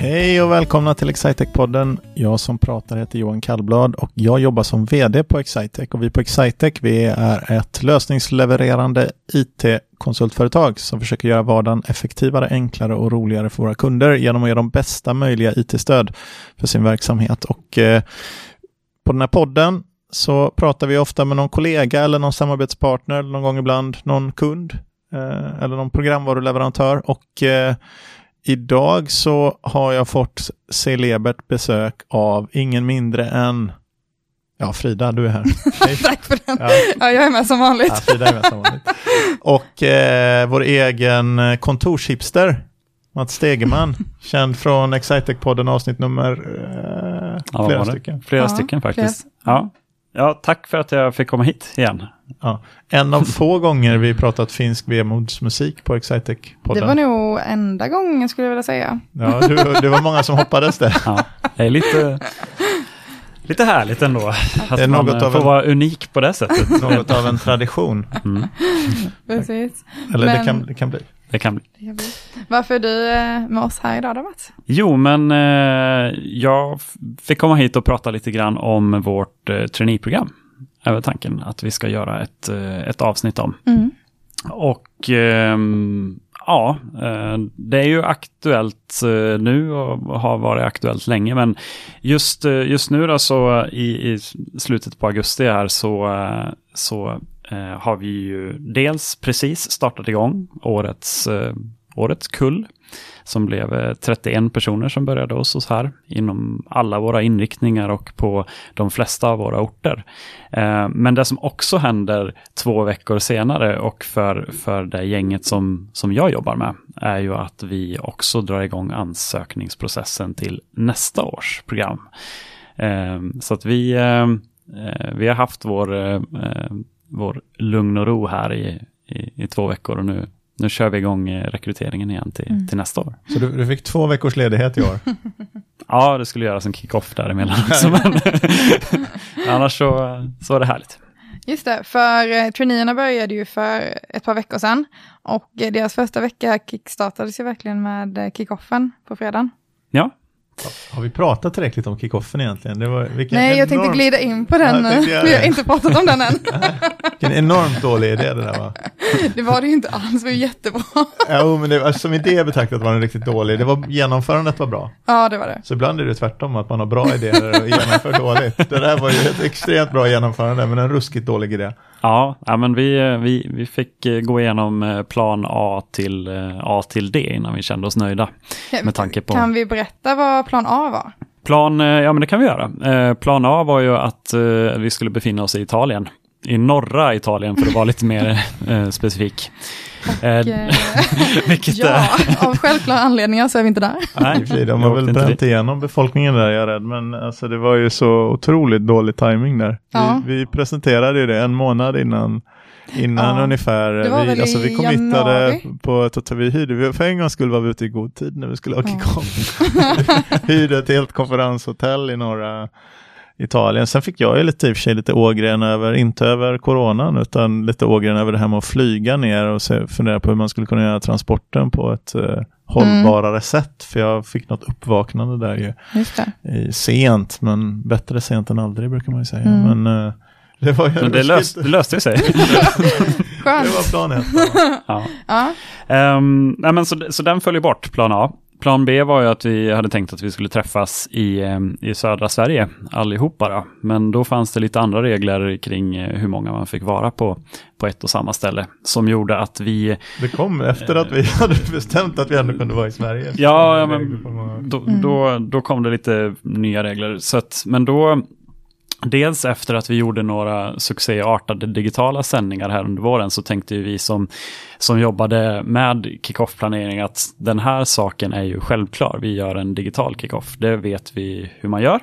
Hej och välkomna till Excitec-podden. Jag som pratar heter Johan Kallblad och jag jobbar som vd på Excitec. Och vi på Excitec vi är ett lösningslevererande IT-konsultföretag som försöker göra vardagen effektivare, enklare och roligare för våra kunder genom att ge dem bästa möjliga IT-stöd för sin verksamhet. Och eh, på den här podden så pratar vi ofta med någon kollega eller någon samarbetspartner, någon gång ibland någon kund eh, eller någon programvaruleverantör. Och eh, idag så har jag fått celebert besök av ingen mindre än Ja, Frida, du är här. Tack för den. Ja. ja. jag är med som vanligt. Ja, Frida är med som vanligt. Och eh, vår egen kontorshipster, Mats Stegeman, känd från Excitec-podden avsnitt nummer eh, ja, flera stycken. Flera ja, stycken faktiskt. Flera. Ja. Ja, tack för att jag fick komma hit igen. Ja, en av få gånger vi pratat finsk vemodsmusik på Excitec-podden. Det var nog enda gången skulle jag vilja säga. Ja, du, det var många som hoppades det. Ja, det är lite, lite härligt ändå. Att det är man något får en, vara unik på det sättet. Något av en tradition. Mm. Precis. Eller Men, det, kan, det kan bli. Det kan bli. Varför är du eh, med oss här idag då Mats? Jo, men eh, jag fick komma hit och prata lite grann om vårt eh, traineeprogram. Över tanken att vi ska göra ett, eh, ett avsnitt om. Mm. Och eh, ja, eh, det är ju aktuellt eh, nu och har varit aktuellt länge. Men just, just nu då så i, i slutet på augusti här så, så har vi ju dels precis startat igång årets, årets kull som blev eh, 31 personer som började hos oss här inom alla våra inriktningar och på de flesta av våra orter. Eh, men det som också händer två veckor senare och för, för det gänget som, som jag jobbar med är ju att vi också drar igång ansökningsprocessen till nästa års program. Eh, så att vi, vi har haft vår vår lugn och ro här i, i, i två veckor och nu, nu kör vi igång eh, rekryteringen igen till, mm. till nästa år. Så du, du, fick två veckors ledighet i år? ja, det skulle göras en kick-off däremellan också, men annars så, så var det härligt. Just det, för eh, traineerna började ju för ett par veckor sedan och deras första vecka kickstartades ju verkligen med eh, kickoffen på fredagen. Ja, har vi pratat tillräckligt om kickoffen egentligen? Det var, Nej, jag tänkte glida in på den ja, nu. Vi har inte pratat om den än. Vilken enormt dålig idé det där var. Det var det ju inte alls, det var jättebra. Jo, men det, alltså, som idé betraktat var den riktigt dålig. Det var, genomförandet var bra. Ja, det var det. Så ibland är det tvärtom, att man har bra idéer och genomför dåligt. Det där var ju ett extremt bra genomförande, men en ruskigt dålig idé. Ja, ja men vi, vi, vi fick eh, gå igenom eh, plan A till, eh, A till D innan vi kände oss nöjda. Med tanke på... Kan vi berätta vad plan A var? Plan, ja men det kan vi göra. Plan A var ju att vi skulle befinna oss i Italien. I norra Italien för att vara lite mer specifik. Och, eh, ja, av självklara anledningar så är vi inte där. Nej, de har väl bränt igenom befolkningen där, jag är rädd. Men alltså, det var ju så otroligt dålig timing där. Ja. Vi, vi presenterade ju det en månad innan Innan ja, ungefär, vi, alltså vi committade på ett hotell, vi hyrde, för en gång skulle vara vi ute i god tid när vi skulle ha kick-off. hyrde ett helt konferenshotell i norra Italien. Sen fick jag ju lite, i och för sig lite ågren över, inte över coronan, utan lite ågren över det här med att flyga ner och se, fundera på hur man skulle kunna göra transporten på ett eh, hållbarare mm. sätt. För jag fick något uppvaknande där ju. I, sent, men bättre sent än aldrig brukar man ju säga. Mm. Men, eh, det, var men det, löst, det löste sig. det var plan ett. Ja. ja. Um, nej, men så, så den följer bort, plan A. Plan B var ju att vi hade tänkt att vi skulle träffas i, eh, i södra Sverige allihopa. Då. Men då fanns det lite andra regler kring eh, hur många man fick vara på, på ett och samma ställe. Som gjorde att vi... Det kom efter att vi hade bestämt att vi ändå kunde vara i Sverige. Ja, ja men då, då, då kom det lite nya regler. Så att, men då Dels efter att vi gjorde några succéartade digitala sändningar här under våren så tänkte vi som, som jobbade med kickoff-planering att den här saken är ju självklar. Vi gör en digital kickoff. Det vet vi hur man gör.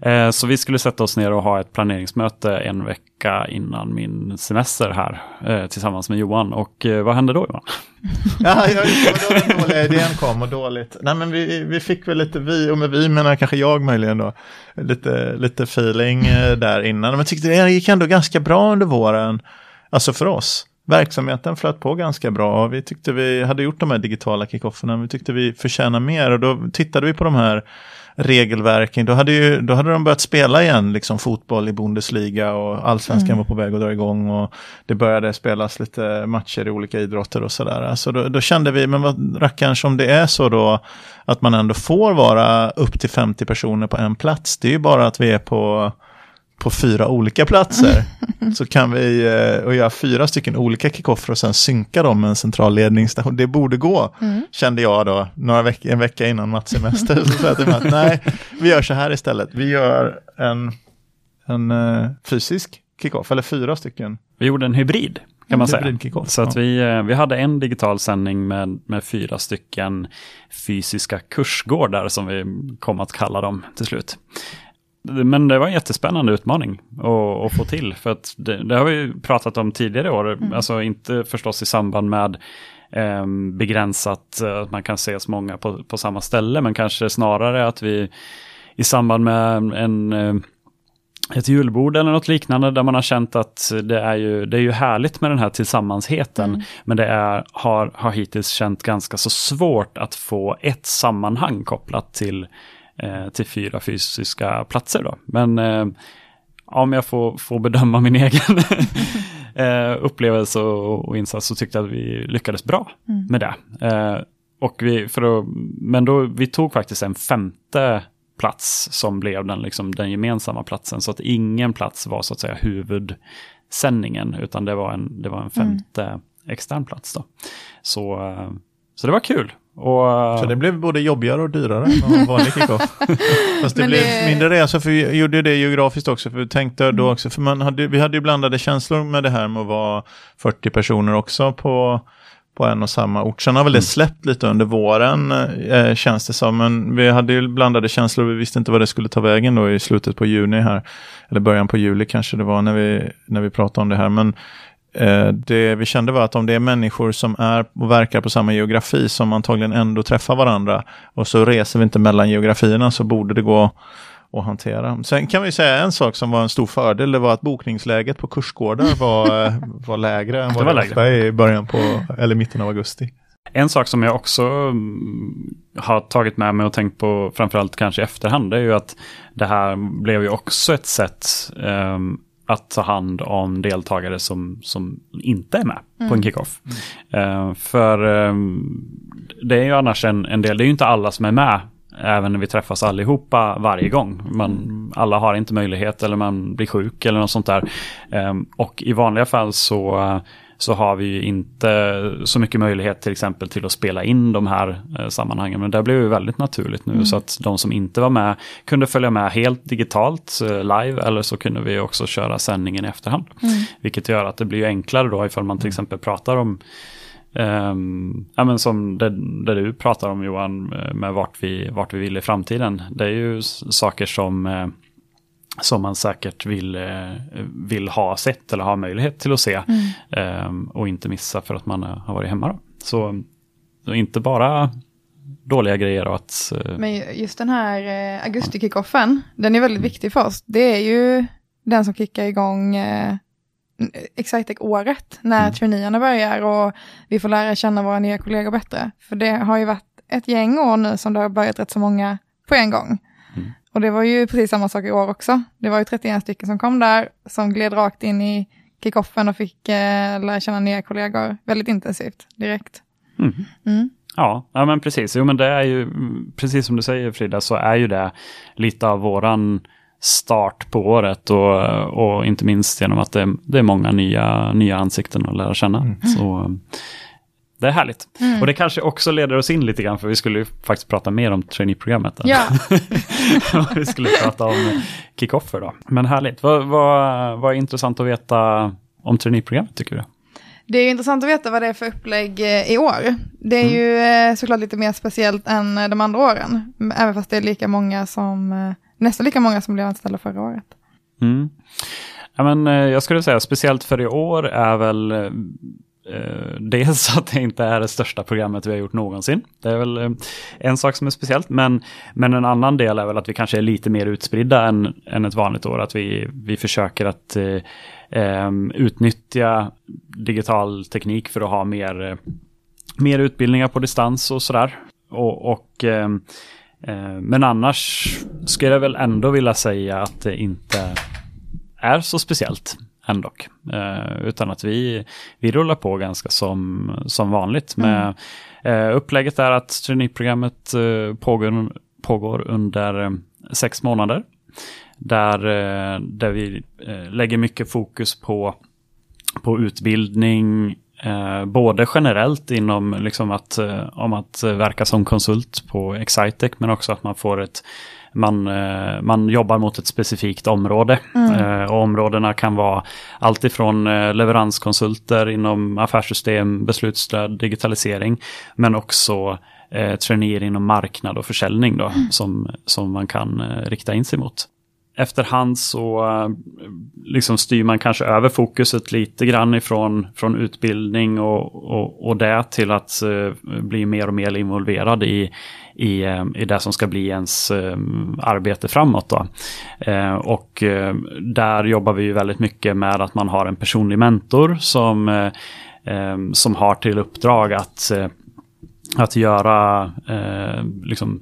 Eh, så vi skulle sätta oss ner och ha ett planeringsmöte en vecka innan min semester här eh, tillsammans med Johan. Och eh, vad hände då Johan? ja, jag, det var då den dåliga idén kom och dåligt. Nej, men vi, vi fick väl lite, vi, och med vi menar kanske jag möjligen då, lite, lite feeling eh, där innan. Men tyckte det gick ändå ganska bra under våren, alltså för oss. verksamheten flöt på ganska bra. Vi tyckte vi hade gjort de här digitala kickofferna, vi tyckte vi förtjänar mer och då tittade vi på de här regelverken. Då hade, ju, då hade de börjat spela igen, liksom fotboll i Bundesliga och allsvenskan mm. var på väg att dra igång och det började spelas lite matcher i olika idrotter och sådär. Alltså då, då kände vi, men vad rackarns om det är så då att man ändå får vara upp till 50 personer på en plats. Det är ju bara att vi är på på fyra olika platser. så kan vi eh, och göra fyra stycken olika kickoffer och sen synka dem med en central ledningsstation. Det borde gå, mm. kände jag då, några veck en vecka innan Mats semester. så sa jag till att nej, vi gör så här istället. Vi gör en, en uh, fysisk kickoff, eller fyra stycken. Vi gjorde en hybrid kan man säga. Så att vi, eh, vi hade en digital sändning med, med fyra stycken fysiska kursgårdar som vi kom att kalla dem till slut. Men det var en jättespännande utmaning att, att få till. För att det, det, har vi pratat om tidigare år. Mm. Alltså inte förstås i samband med eh, begränsat att man kan ses många på, på samma ställe. Men kanske snarare att vi i samband med en eh, ett julbord eller något liknande där man har känt att det är ju, det är ju härligt med den här tillsammansheten. Mm. Men det är, har, har hittills känt ganska så svårt att få ett sammanhang kopplat till till fyra fysiska platser. Då. Men eh, om jag får, får bedöma min egen eh, upplevelse och, och, insats så tyckte jag att vi lyckades bra mm. med det. Eh, och vi, för att, men då, vi tog faktiskt en femte plats som blev den, liksom, den gemensamma platsen. Så att ingen plats var så att säga huvudsändningen, utan det var en, det var en mm. femte mm. extern plats. Då. Så, eh, så det var kul. Och, så det blev både jobbigare och dyrare än vanlig kickoff. Fast det blev det... mindre resa, för vi gjorde det geografiskt också. För vi tänkte mm. då också, för man hade, vi hade ju blandade känslor med det här med att vara 40 personer också på, på en och samma ort. Sen har väl det mm. släppt lite under våren, eh, känns det som. Men vi hade ju blandade känslor, vi visste inte vad det skulle ta vägen då i slutet på juni här. Eller början på juli kanske det var när vi, när vi pratade om det här. Men Eh, det vi kände var att om det är människor som är och verkar på samma geografi som antagligen ändå träffar varandra och så reser vi inte mellan geografierna så borde det gå att hantera. Sen kan vi säga en sak som var en stor fördel, det var att bokningsläget på kursgårdar var, eh, var lägre än vad det, var det var i början på, eller mitten av augusti. En sak som jag också mm, har tagit med mig och tänkt på, framförallt kanske i efterhand, det är ju att det här blev ju också ett sätt um, att ta hand om deltagare som, som inte är med mm. på en mm. kickoff. Mm. Uh, för um, det är ju annars en, en del, det är ju inte alla som är med även när vi träffas allihopa varje gång. Man, alla har inte möjlighet eller man blir sjuk eller något sånt där. Um, och i vanliga fall så så har vi inte så mycket möjlighet till exempel till att spela in de här eh, sammanhangen. Men det blev ju väldigt naturligt nu mm. så att de som inte var med kunde följa med helt digitalt eh, live eller så kunde vi också köra sändningen i efterhand. Mm. Vilket gör att det blir enklare då ifall man till mm. exempel pratar om Um, ja, men som det, det, du pratar om Johan, eh, med vart vi, vart vi vill i framtiden. Det är ju saker som som man säkert vill, eh, vill ha sett eller ha möjlighet till att se. Mm. Ehm, och inte missa för att man har varit hemma. Då. Så, så inte bara dåliga grejer. Och att, eh, Men just den här eh, augusti-kickoffen, den är väldigt viktig för oss. Det är ju den som kickar igång eh, Excitec-året när mm. traineerna börjar och vi får lära känna våra nya kollegor bättre. För det har ju varit ett gäng år nu som det har börjat rätt så många på en gång. Och det var ju precis samma sak i år också. Det var ju 31 stycken som kom där, som gled rakt in i kickoffen och fick eh, lära känna nya kollegor väldigt intensivt direkt. Mm. Mm. Ja, ja, men precis. Jo, men det är ju, precis som du säger Frida, så är ju det lite av våran start på året och, och inte minst genom att det, det är många nya, nya ansikten att lära känna. Mm. Så det är härligt. Mm. Och det kanske också leder oss in lite grann, för vi skulle ju faktiskt prata mer om traineeprogrammet. Ja. vi skulle prata om kickoffer då. Men härligt. Vad, vad, vad är intressant att veta om traineeprogrammet tycker du? Det är intressant att veta vad det är för upplägg eh, i år. Det är mm. ju eh, såklart lite mer speciellt än eh, de andra åren. Även fast det är lika många som, nästan lika många som blev anställda förra året. Mm. Ja, men, jag skulle säga speciellt för i år är väl eh, dels att det inte är det största programmet vi har gjort någonsin. Det är väl eh, en sak som är speciellt. Men, men en annan del är väl att vi kanske är lite mer utspridda än, än ett vanligt år. Att vi, vi försöker att eh, ehm, utnyttja digital teknik för att ha mer, eh, mer utbildningar på distans och sådär. Och, och ehm, eh, men annars skulle jag väl ändå vilja säga att det inte är så speciellt ändå. Eh, utan att vi, vi rullar på ganska som, som vanligt. Med, mm. eh, upplägget är att traineeprogrammet eh, pågår, pågår under sex månader. Där, där vi lägger mycket fokus på, på utbildning, både generellt inom liksom att, om att verka som konsult på Excitec men också att man får ett man, eh, man jobbar mot ett specifikt område. Mm. Eh, och områdena kan vara alltifrån eh, leveranskonsulter inom affärssystem, beslutsstöd, digitalisering, men också eh, traineer inom marknad och försäljning då, mm. som, som man kan rikta in sig mot efterhand så eh, liksom styr man kanske över fokuset lite grann ifrån från utbildning och, och, och det till att uh, bli mer och mer involverad i, i, uh, i det som ska bli ens uh, arbete framåt. Då. och där jobbar vi ju väldigt mycket med att man har en personlig mentor som, som har till uppdrag att, att göra liksom,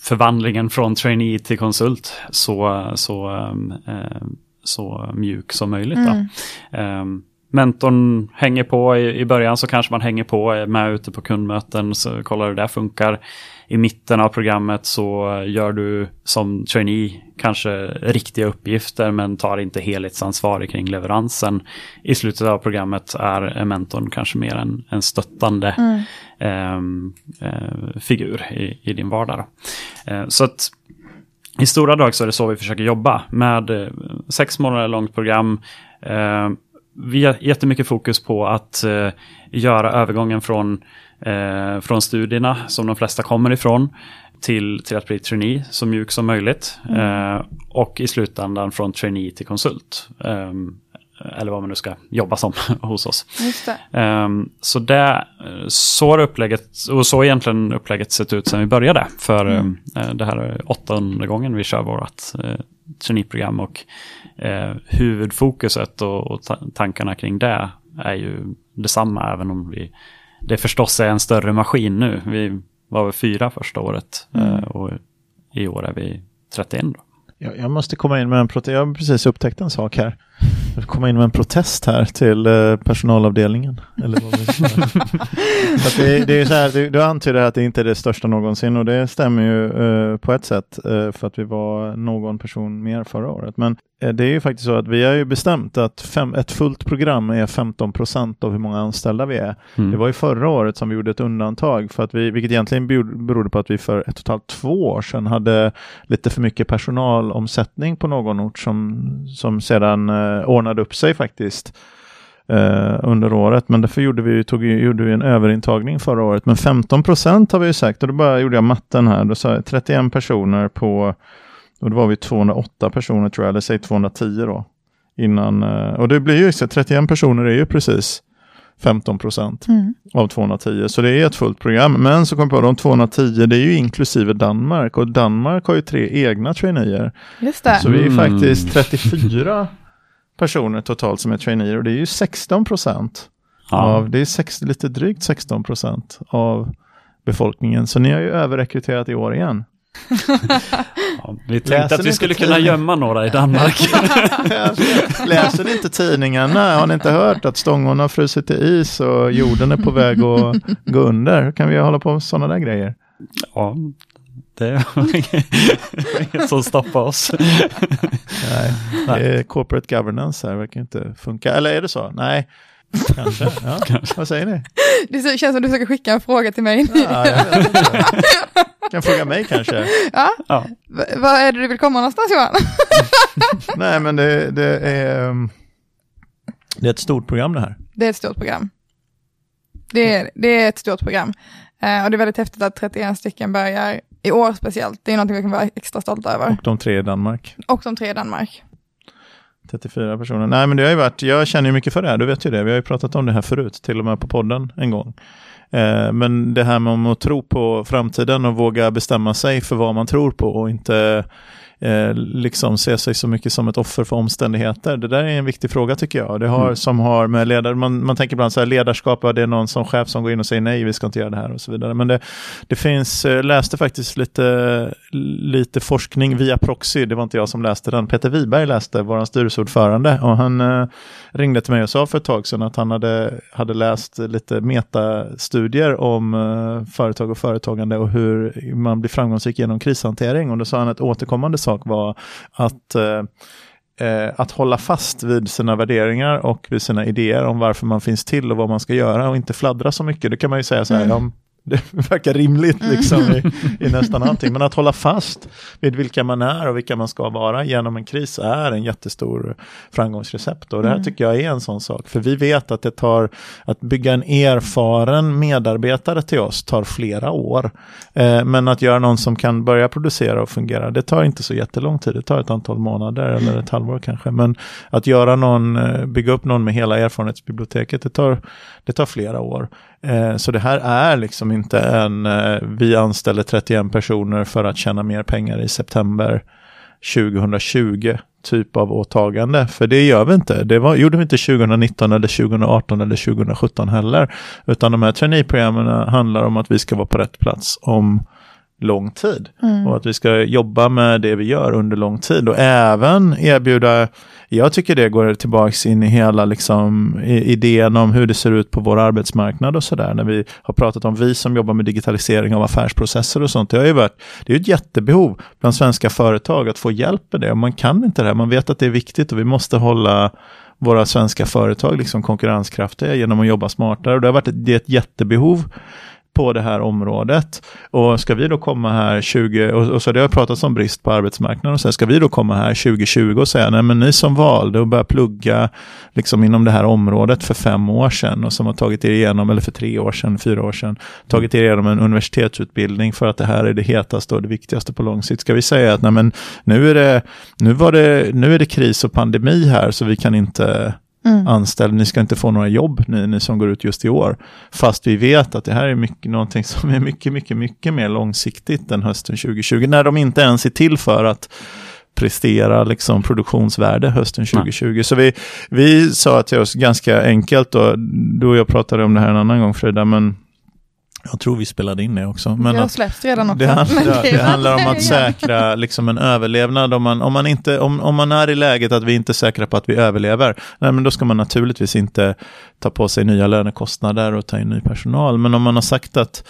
förvandlingen från trainee till konsult så, så, eh, så mjuk som möjligt. Mm. Ehm, mentorn hänger på i, i början så kanske man hänger på med ute på kundmöten så kollar hur det funkar i mitten av programmet så gör du som trainee kanske riktiga uppgifter men tar inte helhetsansvar kring leveransen. I slutet av programmet är mentorn kanske mer en, en stöttande mm. eh, eh, figur i, i, din vardag. Eh, så att i stora drag så är det så vi försöker jobba med eh, sex månader långt program. Eh, vi har jättemycket fokus på att eh, göra övergången från eh, från studierna som de flesta kommer ifrån till, till att bli trainee så mjuk som möjligt. Mm. Eh, och i slutändan från trainee till konsult. Eh, eller vad man nu ska jobba som hos oss. Um, så det, så har upplägget, och så egentligen upplägget sett ut sedan vi började. För mm. uh, det här är åttonde gången vi kör vårt uh, traineeprogram och uh, huvudfokuset och, och tankarna kring det är ju detsamma även om vi det förstås är en större maskin nu. Vi var väl fyra första året mm. Eh, och i år är vi 31. Då. Jag, jag måste komma in med en protest. Jag har precis upptäckt en sak här. Jag komma in med en protest här till eh, personalavdelningen. Eller vad det, det är så här, du, du antyder att det inte är det största någonsin och det stämmer ju uh, på ett sätt uh, för att vi var någon person mer förra året. Men det är ju faktiskt så att vi har ju bestämt att fem, ett fullt program är 15 procent av hur många anställda vi är. Mm. Det var ju förra året som vi gjorde ett undantag för att vi, vilket egentligen berodde på att vi för ett totalt två år sedan hade lite för mycket personalomsättning på någon ort som, som sedan uh, ordnade upp sig faktiskt eh, under året. Men därför gjorde vi, tog, gjorde vi en överintagning förra året. Men 15 procent har vi ju sagt och då bara gjorde jag matten här. Då sa jag 31 personer på, och då var vi 208 personer tror jag, eller säg 210 då. Innan, eh, och det blir ju så 31 personer är ju precis 15 procent mm. av 210. Så det är ett fullt program. Men så kom jag på de 210, det är ju inklusive Danmark och Danmark har ju tre egna traineer. Just det. Så vi är mm. faktiskt 34 personer totalt som är traineer och det är ju 16 procent. Ja. det är sex, lite drygt 16 procent av befolkningen. Så ni har ju överrekryterat i år igen. ja, vi tänkte Läser att vi skulle kunna gömma några i Danmark. Läser ni inte tidningarna? Har ni inte hört att Stångån har frusit i is och jorden är på väg att gå under? Kan vi hålla på med sådana där grejer? Ja, det är inget som stoppar oss. Nej, Nej. corporate governance här verkar inte funka. Eller är det så? Nej, kanske. Ja. kanske. Vad säger ni? Det känns som du försöker skicka en fråga till mig. Ja, jag kan fråga mig kanske. Ja. ja. Vad är det du vill komma någonstans Johan? Nej, men det, det, är, um, det är ett stort program det här. Det är ett stort program. Det är, det är ett stort program. Uh, och det är väldigt häftigt att 31 stycken börjar i år speciellt. Det är någonting vi kan vara extra stolta över. Och de tre i Danmark. Och de tre i Danmark. 34 personer. Nej, men det har ju varit, jag känner ju mycket för det här, du vet ju det. Vi har ju pratat om det här förut, till och med på podden en gång. Eh, men det här med att tro på framtiden och våga bestämma sig för vad man tror på och inte eh, liksom se sig så mycket som ett offer för omständigheter. Det där är en viktig fråga tycker jag. Det har, mm. som har med ledare, man, man tänker ibland så här ledarskap, det är någon som chef som går in och säger nej, vi ska inte göra det här och så vidare. Men det, det finns, eh, läste faktiskt lite, lite forskning via Proxy, det var inte jag som läste den. Peter Wiberg läste, vår styrelseordförande, och han eh, ringde till mig och sa för ett tag sedan att han hade, hade läst lite metastudier om eh, företag och företagande och hur man blir framgångsrik genom krishantering. Och då sa han att återkommande sak var att eh, eh, att hålla fast vid sina värderingar och vid sina idéer om varför man finns till och vad man ska göra och inte fladdra så mycket. Det kan man ju säga så här, mm. Det verkar rimligt mm. liksom i, i, nästan allting. Men att hålla fast vid vilka man är och vilka man ska vara genom en kris är en jättestor framgångsrecept. Och det här mm. tycker jag är en sån sak. För vi vet att det tar, att bygga en erfaren medarbetare till oss tar flera år. Eh, men att göra någon som kan börja producera och fungera, det tar inte så jättelång tid. Det tar ett antal månader eller ett halvår kanske. Men att göra någon, eh, bygga upp någon med hela erfarenhetsbiblioteket, det tar, det tar flera år. Eh, så det här är liksom inte en, eh, vi anställer 31 personer för att tjäna mer pengar i september 2020 typ av åtagande. För det gör vi inte. Det var, gjorde vi inte 2019 eller 2018 eller 2017 heller. Utan de här traineeprogrammen handlar om att vi ska vara på rätt plats om lång tid. Mm. Och att vi ska jobba med det vi gör under lång tid och även erbjuda, jag tycker det går tillbaks in i hela liksom, idén om hur det ser ut på vår arbetsmarknad och sådär. När vi har pratat om vi som jobbar med digitalisering av affärsprocesser och sånt. Det, har ju varit, det är ett jättebehov bland svenska företag att få hjälp med det. Man kan inte det, här, man vet att det är viktigt och vi måste hålla våra svenska företag liksom konkurrenskraftiga genom att jobba smartare. Och det har varit ett, det är ett jättebehov på det här området. Och ska vi då komma här 20, och, och så det har pratats om brist på arbetsmarknaden, och sen ska vi då komma här 2020 och säga, nej men ni som valde att börja plugga liksom inom det här området för fem år sedan och som har tagit er igenom, eller för tre år sedan, fyra år sedan, tagit er igenom en universitetsutbildning för att det här är det hetaste och det viktigaste på lång sikt. Ska vi säga att nej men nu är det, nu var det, nu är det kris och pandemi här så vi kan inte mm. anställd, ni ska inte få några jobb ni, ni som går ut just i år. Fast vi vet att det här är mycket, någonting som är mycket, mycket, mycket mer långsiktigt än hösten 2020. När de inte ens är till för att prestera liksom produktionsvärde hösten 2020. Nej. Så vi, vi sa till oss ganska enkelt, och du och jag pratade om det här en annan gång Frida, men jag tror vi spelade in det också. Men det har släppts redan också. Det handlar, det handlar om att säkra liksom en överlevnad. Om man, om, man inte, om, om man är i läget att vi inte är säkra på att vi överlever, nej, men då ska man naturligtvis inte ta på sig nya lönekostnader och ta in ny personal. Men om man har sagt att,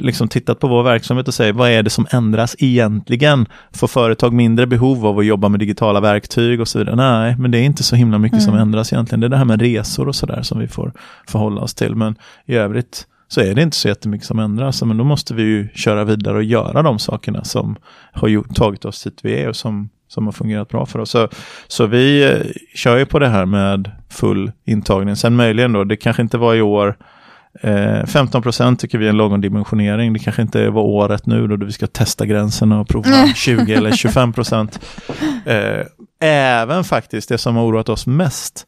liksom tittat på vår verksamhet och säger vad är det som ändras egentligen? Får företag mindre behov av att jobba med digitala verktyg och så vidare? Nej, men det är inte så himla mycket mm. som ändras egentligen. Det är det här med resor och sådär som vi får förhålla oss till. Men i övrigt så är det inte så jättemycket som ändras. Men då måste vi ju köra vidare och göra de sakerna som har gjort, tagit oss dit vi är och som, som har fungerat bra för oss. Så, så vi eh, kör ju på det här med full intagning. Sen möjligen då, det kanske inte var i år, eh, 15 procent tycker vi är en lagom dimensionering. Det kanske inte var året nu då vi ska testa gränserna och prova 20 eller 25 procent. Eh, även faktiskt det som har oroat oss mest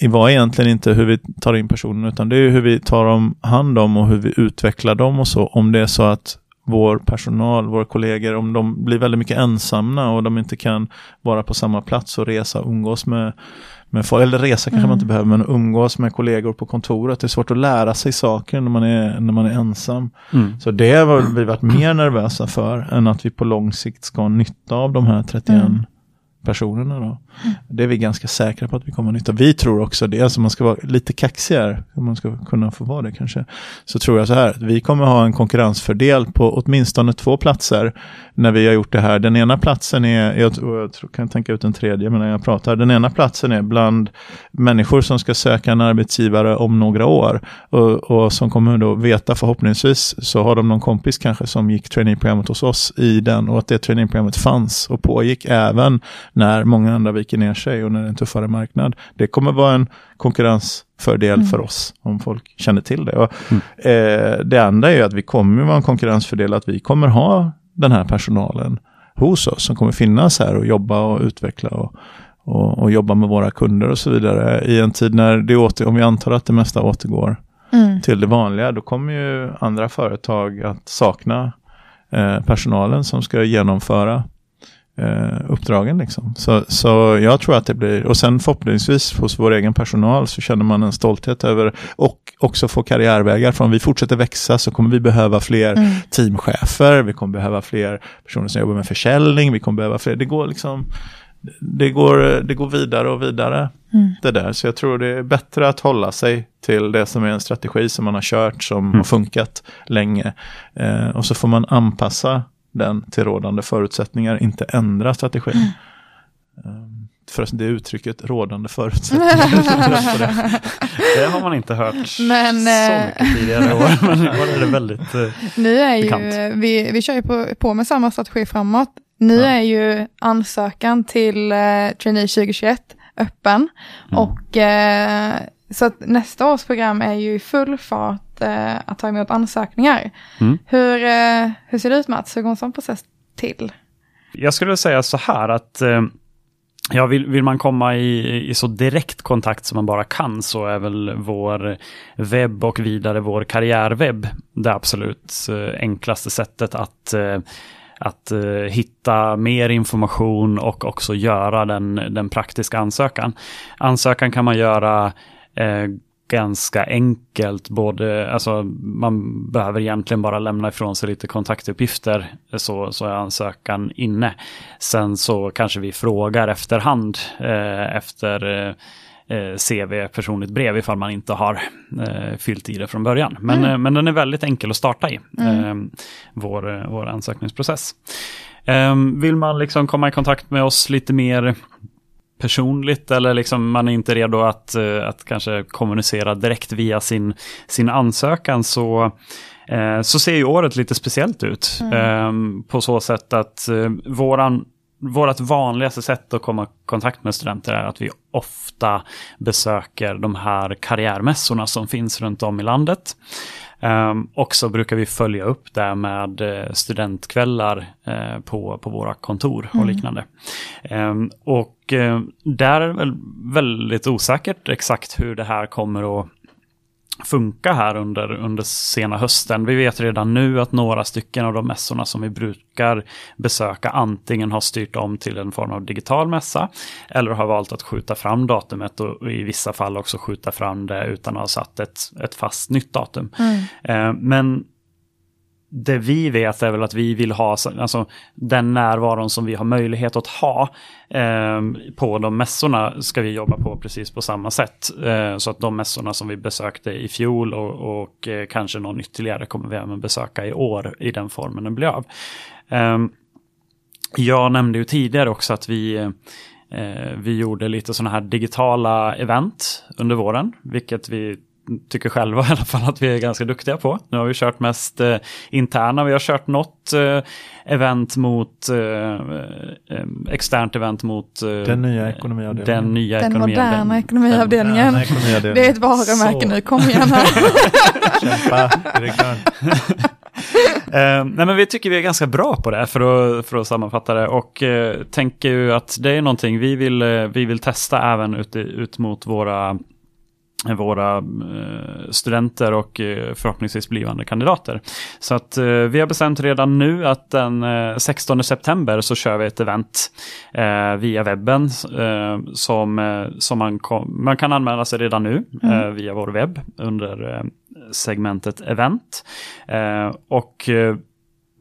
var egentligen inte hur vi tar in personen utan det är hur vi tar dem hand om och hur vi utvecklar dem och så. Om det är så att vår personal, våra kollegor, om de blir väldigt mycket ensamma och de inte kan vara på samma plats och resa och umgås med, med folk, eller resa kanske mm. man inte behöver, men umgås med kollegor på kontoret. Det är svårt att lära sig saker när man är, när man är ensam. Mm. Så det har vi varit mer nervösa för än att vi på lång sikt ska ha nytta av de här 31 mm personerna då. Mm. Det är vi ganska säkra på att vi kommer att nytta. Vi tror också det, alltså man ska vara lite kaxigare, om man ska kunna få vara det kanske. Så tror jag så här, vi kommer ha en konkurrensfördel på åtminstone två platser när vi har gjort det här. Den ena platsen är, jag, jag kan tänka ut en tredje men när jag pratar, den ena platsen är bland människor som ska söka en arbetsgivare om några år och, och som kommer då veta förhoppningsvis så har de någon kompis kanske som gick traineeprogrammet hos oss i den och att det traineeprogrammet fanns och pågick även när många andra viker ner sig och när det är en tuffare marknad. Det kommer vara en konkurrensfördel mm. för oss om folk känner till det. Och, mm. eh, det andra är att vi kommer vara en konkurrensfördel att vi kommer ha den här personalen hos oss som kommer finnas här och jobba och utveckla och, och, och jobba med våra kunder och så vidare. I en tid när det åter, om vi antar att det mesta återgår mm. till det vanliga, då kommer ju andra företag att sakna eh, personalen som ska genomföra eh, uppdragen. Liksom. Så, så jag tror att det blir, och sen förhoppningsvis hos vår egen personal så känner man en stolthet över och också få karriärvägar. För om vi fortsätter växa så kommer vi behöva fler mm. teamchefer, vi kommer behöva fler personer som jobbar med försäljning, vi kommer behöva fler, det går liksom det går, det går vidare och vidare. Mm. Det där. Så jag tror det är bättre att hålla sig till det som är en strategi som man har kört, som mm. har funkat länge. Eh, och så får man anpassa den till rådande förutsättningar, inte ändra strategin. Mm. Um, för det uttrycket rådande förutsättningar. det. det har man inte hört men, så eh, mycket tidigare år, men var är det väldigt uh, Nu är ju, vi, vi kör ju på, på med samma strategi framåt. Nu ja. är ju ansökan till uh, Trainee 2021 öppen mm. och uh, så att nästa års program är ju i full fart eh, att ta emot ansökningar. Mm. Hur, eh, hur ser det ut Mats? Hur går en sån process till? Jag skulle säga så här att eh, Ja, vill, vill, man komma i, i, så direkt kontakt som man bara kan så är väl vår webb och vidare vår karriärwebb det absolut eh, enklaste sättet att, eh, att uh, hitta mer information och också göra den, den praktiska ansökan. Ansökan kan man göra eh, ganska enkelt. Både, alltså, man behöver egentligen bara lämna ifrån sig lite kontaktuppgifter så, så är ansökan inne. Sen så kanske vi frågar efterhand eh, efter eh, CV, personligt brev, ifall man inte har eh, fyllt i det från början. Men, mm. eh, men den är väldigt enkel att starta i, mm. eh, vår, vår ansökningsprocess. Eh, vill man liksom komma i kontakt med oss lite mer personligt eller liksom man är inte redo att, eh, att kanske kommunicera direkt via sin, sin ansökan så, eh, så ser ju året lite speciellt ut. Mm. Ehm, på så sätt att eh, våran vårt vanligaste sätt att komma i kontakt med studenter är att vi ofta besöker de här karriärmässorna som finns runt om i landet. Um, och så brukar vi följa upp det med uh, studentkvällar uh, på, på våra kontor och mm. liknande. Um, och uh, där är det väl väldigt osäkert exakt hur det här kommer att funka här under, under sena hösten. Vi vet redan nu att några stycken av de mässorna som vi brukar besöka antingen har styrt om till en form av digital mässa eller har valt att skjuta fram datumet och i vissa fall också skjuta fram det utan att ha satt ett, ett fast nytt datum. Mm. Eh, men det vi vet är väl att vi vill ha alltså, den närvaron som vi har möjlighet att ha eh, på de mässorna ska vi jobba på precis på samma sätt. Eh, så att de mässorna som vi besökte i fjol och, och eh, kanske någon ytterligare kommer vi även besöka i år i den formen den blir av. Ehm, jag nämnde ju tidigare också att vi eh, vi gjorde lite sådana här digitala event under våren, vilket vi tycker själva i alla fall att vi är ganska duktiga på. Nu har vi kört mest eh, interna, vi har kört något eh, event mot eh, eh externt event mot eh, den nya ekonomiavdelningen. Den, nya den moderna ekonomiavdelningen. Den ekonomiavdelningen. Det är ett varumärke nu, kom igen här. Kämpa, direktören. Uh, nej men vi tycker vi är ganska bra på det för att, för att sammanfatta det och uh, tänker ju att det är någonting vi vill, uh, vi vill testa även ut, ut mot våra våra eh, studenter och eh, förhoppningsvis blivande kandidater. Så att eh, vi har bestämt redan nu att den 16 september så kör vi ett event via webben som, som man, kom, man kan anmäla sig redan nu mm. via vår webb under segmentet event. och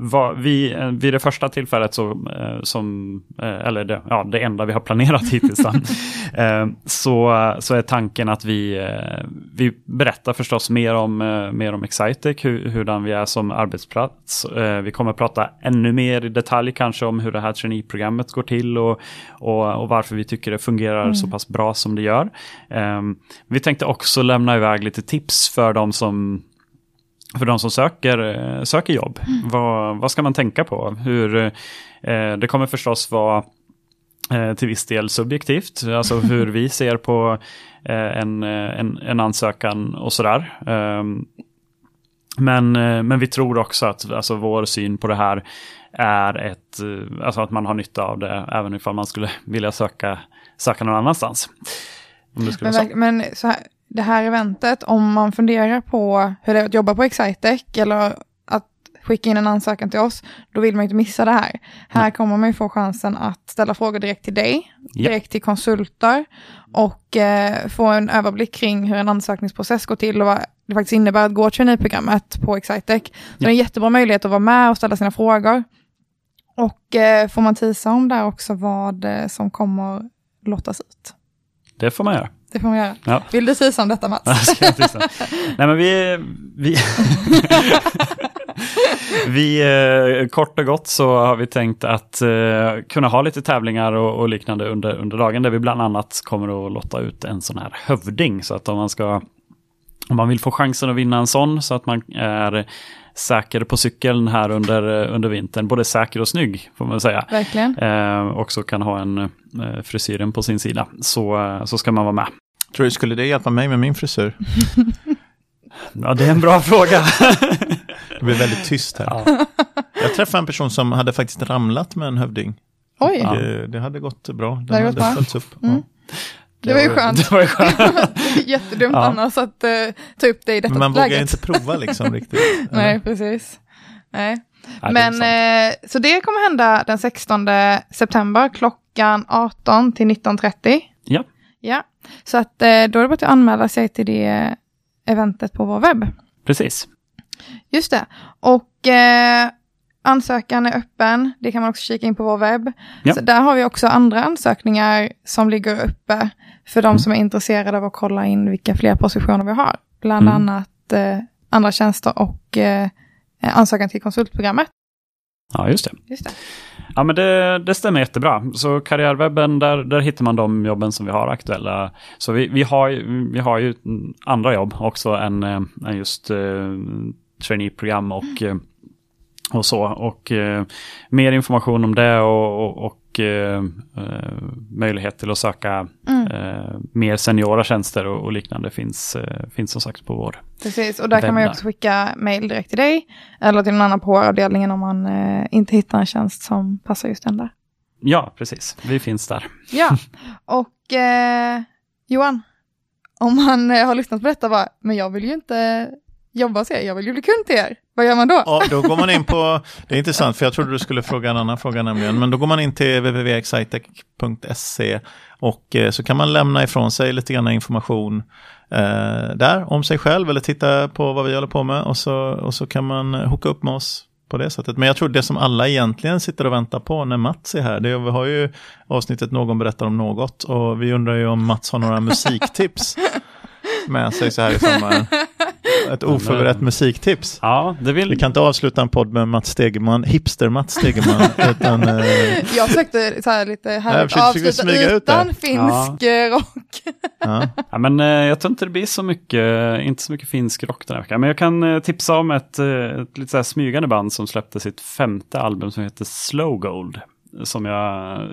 var, vi, eh, vid det första tillfället, så, eh, som, eh, eller det, ja, det enda vi har planerat hittills, så, så är tanken att vi, vi berättar förstås mer om, mer om Excitec, hur, hurdan vi är som arbetsplats. Vi kommer prata ännu mer i detalj kanske om hur det här traineeprogrammet går till och, och, och varför vi tycker det fungerar mm. så pass bra som det gör. Vi tänkte också lämna iväg lite tips för de som för de som söker, eh, söker jobb. Mm. Vad, vad ska man tänka på? Hur, eh, det kommer förstås vara eh, till viss del subjektivt, alltså hur vi ser på eh, en, en, en, ansökan och sådär. Ehm, men, men vi tror också att alltså, vår syn på det här är ett, alltså att man har nytta av det även ifall man skulle vilja söka, söka någon annanstans. men, men så här, det här eventet, om man funderar på hur det är att jobba på Excitec eller att skicka in en ansökan till oss, då vill man inte missa det här. Här kommer man ju få chansen att ställa frågor direkt till dig, direkt till konsulter och eh, få en överblick kring hur en ansökningsprocess går till och vad det faktiskt innebär att gå traineeprogrammet på Excitec. Så det är en jättebra möjlighet att vara med och ställa sina frågor. Och eh, får man tisa om där också vad eh, som kommer lottas ut? Det får man göra. Det får man göra. Ja. Vill du tisa om detta Mats? Nej men vi... vi Vi, eh, kort och gott så har vi tänkt att eh, kunna ha lite tävlingar och, och, liknande under, under dagen där vi bland annat kommer att lotta ut en sån här hövding. Så att om man ska, om man vill få chansen att vinna en sån så att man är säker på cykeln här under, under vintern. Både säker och snygg får man säga. Verkligen. Eh, också kan ha en eh, frisyren på sin sida. Så, eh, så ska man vara med. Tror du, skulle det hjälpa mig med min frisyr? ja, det är en bra fråga. det blir väldigt tyst här. Ja. Jag träffade en person som hade faktiskt ramlat med en hövding. Oj. Det, det hade gått bra. Den det hade följts upp. Mm. Ja. Det var ju skönt. Det var ju skönt. Jättedumt ja. annars att uh, ta upp det i detta Men man läget. vågar inte prova liksom riktigt. Nej, precis. Nej. Ja, Men eh, så det kommer hända den 16 september klockan 18 till 19.30. Ja. Ja, så att eh, då är det bara att anmäla sig till det eventet på vår webb. Precis. Just det. Och eh, ansökan är öppen. Det kan man också kika in på vår webb. Ja. Så där har vi också andra ansökningar som ligger uppe för de mm. som är intresserade av att kolla in vilka fler positioner vi har. Bland mm. annat eh, andra tjänster och eh, ansökan till konsultprogrammet. Ja, just det. Just det. Ja, men det, det stämmer jättebra. Så karriärwebben, där, där hittar man de jobben som vi har aktuella. Så vi, vi, har, vi har ju andra jobb också än, eh, än just uh, traineeprogram och mm och så. Och uh, mer information om det och, och, och eh, eh, möjlighet till att söka mm. Eh, mer seniora tjänster och, och liknande finns, eh, finns som sagt på vår Precis, och där kan man ju också skicka mail direkt till dig eller till någon annan på avdelningen om man eh, inte hittar en tjänst som passar just den där. Ja, precis. Vi finns där. Ja, och Johan, om man har lyssnat på detta bara, men jag vill ju inte jobba hos er, jag vill ju bli kund till er. Vad gör man då? Ja, då går man in på, det är intressant för jag trodde du skulle fråga en annan fråga nämligen, men då går man in till www.excitec.se och eh, så kan man lämna ifrån sig lite grann information eh, där om sig själv eller titta på vad vi håller på med och så, och så kan man hooka upp med oss på det sättet. Men jag tror det som alla egentligen sitter och väntar på när Mats är här, det är, vi har ju avsnittet Någon berättar om något och vi undrar ju om Mats har några musiktips med sig så här i sommaren. Ett oförberett musiktips. Ja, det vill... Vi kan inte avsluta en podd med Mats Stegeman, hipster-Mats Stegeman. utan, eh... Jag försökte så här lite härligt avsluta utan finsk ja. rock. ja. ja. men eh, jag tror inte det blir så mycket, inte så mycket finsk rock den här veckan. Men jag kan eh, tipsa om ett, eh, ett lite så här smygande band som släppte sitt femte album som heter Slow Gold som jag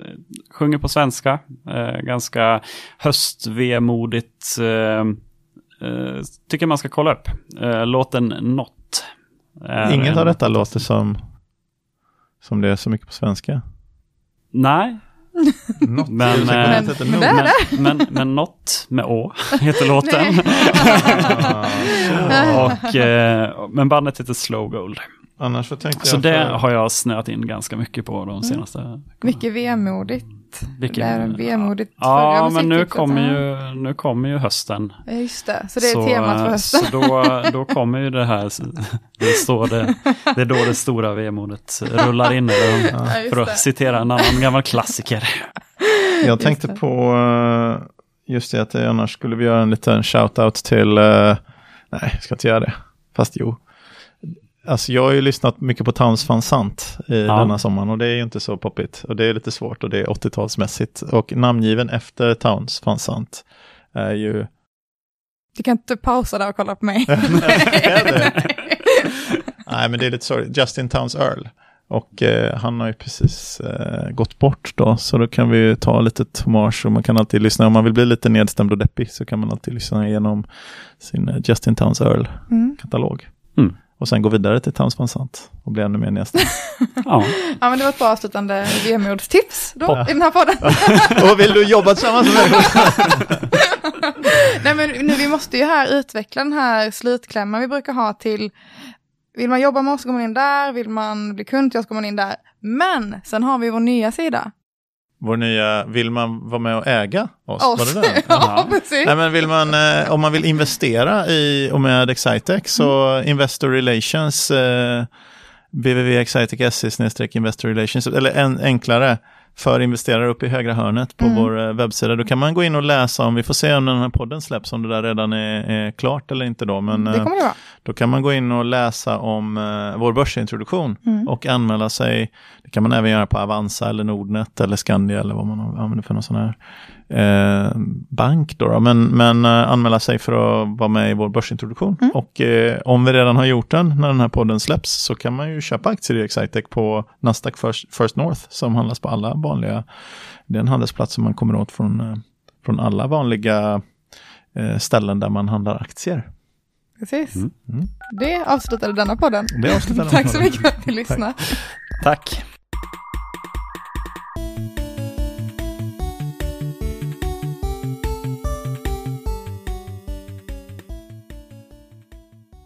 sjunger på svenska. Eh, ganska höstvemodigt. Eh, eh, tycker man ska kolla upp. Eh, låten Not. Inget av detta låter som, som det är så mycket på svenska. Nej. Not. Men, men, men, men, men, men Not med Å heter låten. och, eh, men bandet heter Slow Gold. Annars så tänkte så jag... Så det har jag snöat in ganska mycket på de senaste mm. Mycket vemodigt. Vilken, det är vemodigt Ja, men nu kommer, ju, nu kommer ju hösten. Ja, just det, så det är så, temat för hösten. Så då, då kommer ju det här, det, står det, det är då det stora vemodet rullar in. Eller, ja, för att citera en annan gammal klassiker. Jag tänkte på, eh, just det att annars skulle vi göra en liten shout-out till, eh, nej, jag ska inte göra det, fast jo. Alltså jag har ju lyssnat mycket på Towns van Sant i ja. denna sommaren och det är ju inte så poppigt och det är lite svårt och det är 80-talsmässigt och namngiven efter Towns van Sant är ju... Du kan inte pausa där och kolla på mig. Nej men det är lite sorgligt, Justin Towns Earl. Och eh, han har ju precis eh, gått bort då, så då kan vi ta lite hommage och man kan alltid lyssna, om man vill bli lite nedstämd och deppig så kan man alltid lyssna igenom sin eh, Justin Towns Earl-katalog. Mm. Och sen gå vidare till Towns Van Sant och bli ännu mer nedstämd. ja. ja, men det var ett bra avslutande vemodstips då ja. i den här podden. och vill du jobba tillsammans med mig? Nej, men nu, vi måste ju här utveckla den här slutklämman vi brukar ha till Vill man jobba med oss så går man in där, vill man bli kund till oss går man in där. Men sen har vi vår nya sida. Vår nya, vill man vara med och äga oss? oss. Var det det? ja, precis. Nej, men vill man, eh, om man vill investera i och med Excitec så mm. Investor Relations eh, www.excitec.se investor relations eller en, enklare för investerare uppe i högra hörnet på mm. vår eh, webbsida. Då kan man gå in och läsa om, vi får se om den här podden släpps, om det där redan är, är klart eller inte då. Men det det vara. då kan man gå in och läsa om uh, vår börsintroduktion mm. och anmäla sig. Det kan man även göra på Avanza eller Nordnet eller Skandia eller vad man använder för någon sån här eh, bank. Då, då. Men, men eh, anmäla sig för att vara med i vår börsintroduktion. Mm. Och eh, om vi redan har gjort den när den här podden släpps så kan man ju köpa aktier i Excitec på Nasdaq First, First North som handlas på alla vanliga, det är en handelsplats som man kommer åt från, eh, från alla vanliga eh, ställen där man handlar aktier. Precis. Mm. Mm. Det avslutade denna podden. Det avslutade Tack så mycket för att ni lyssnade. Tack.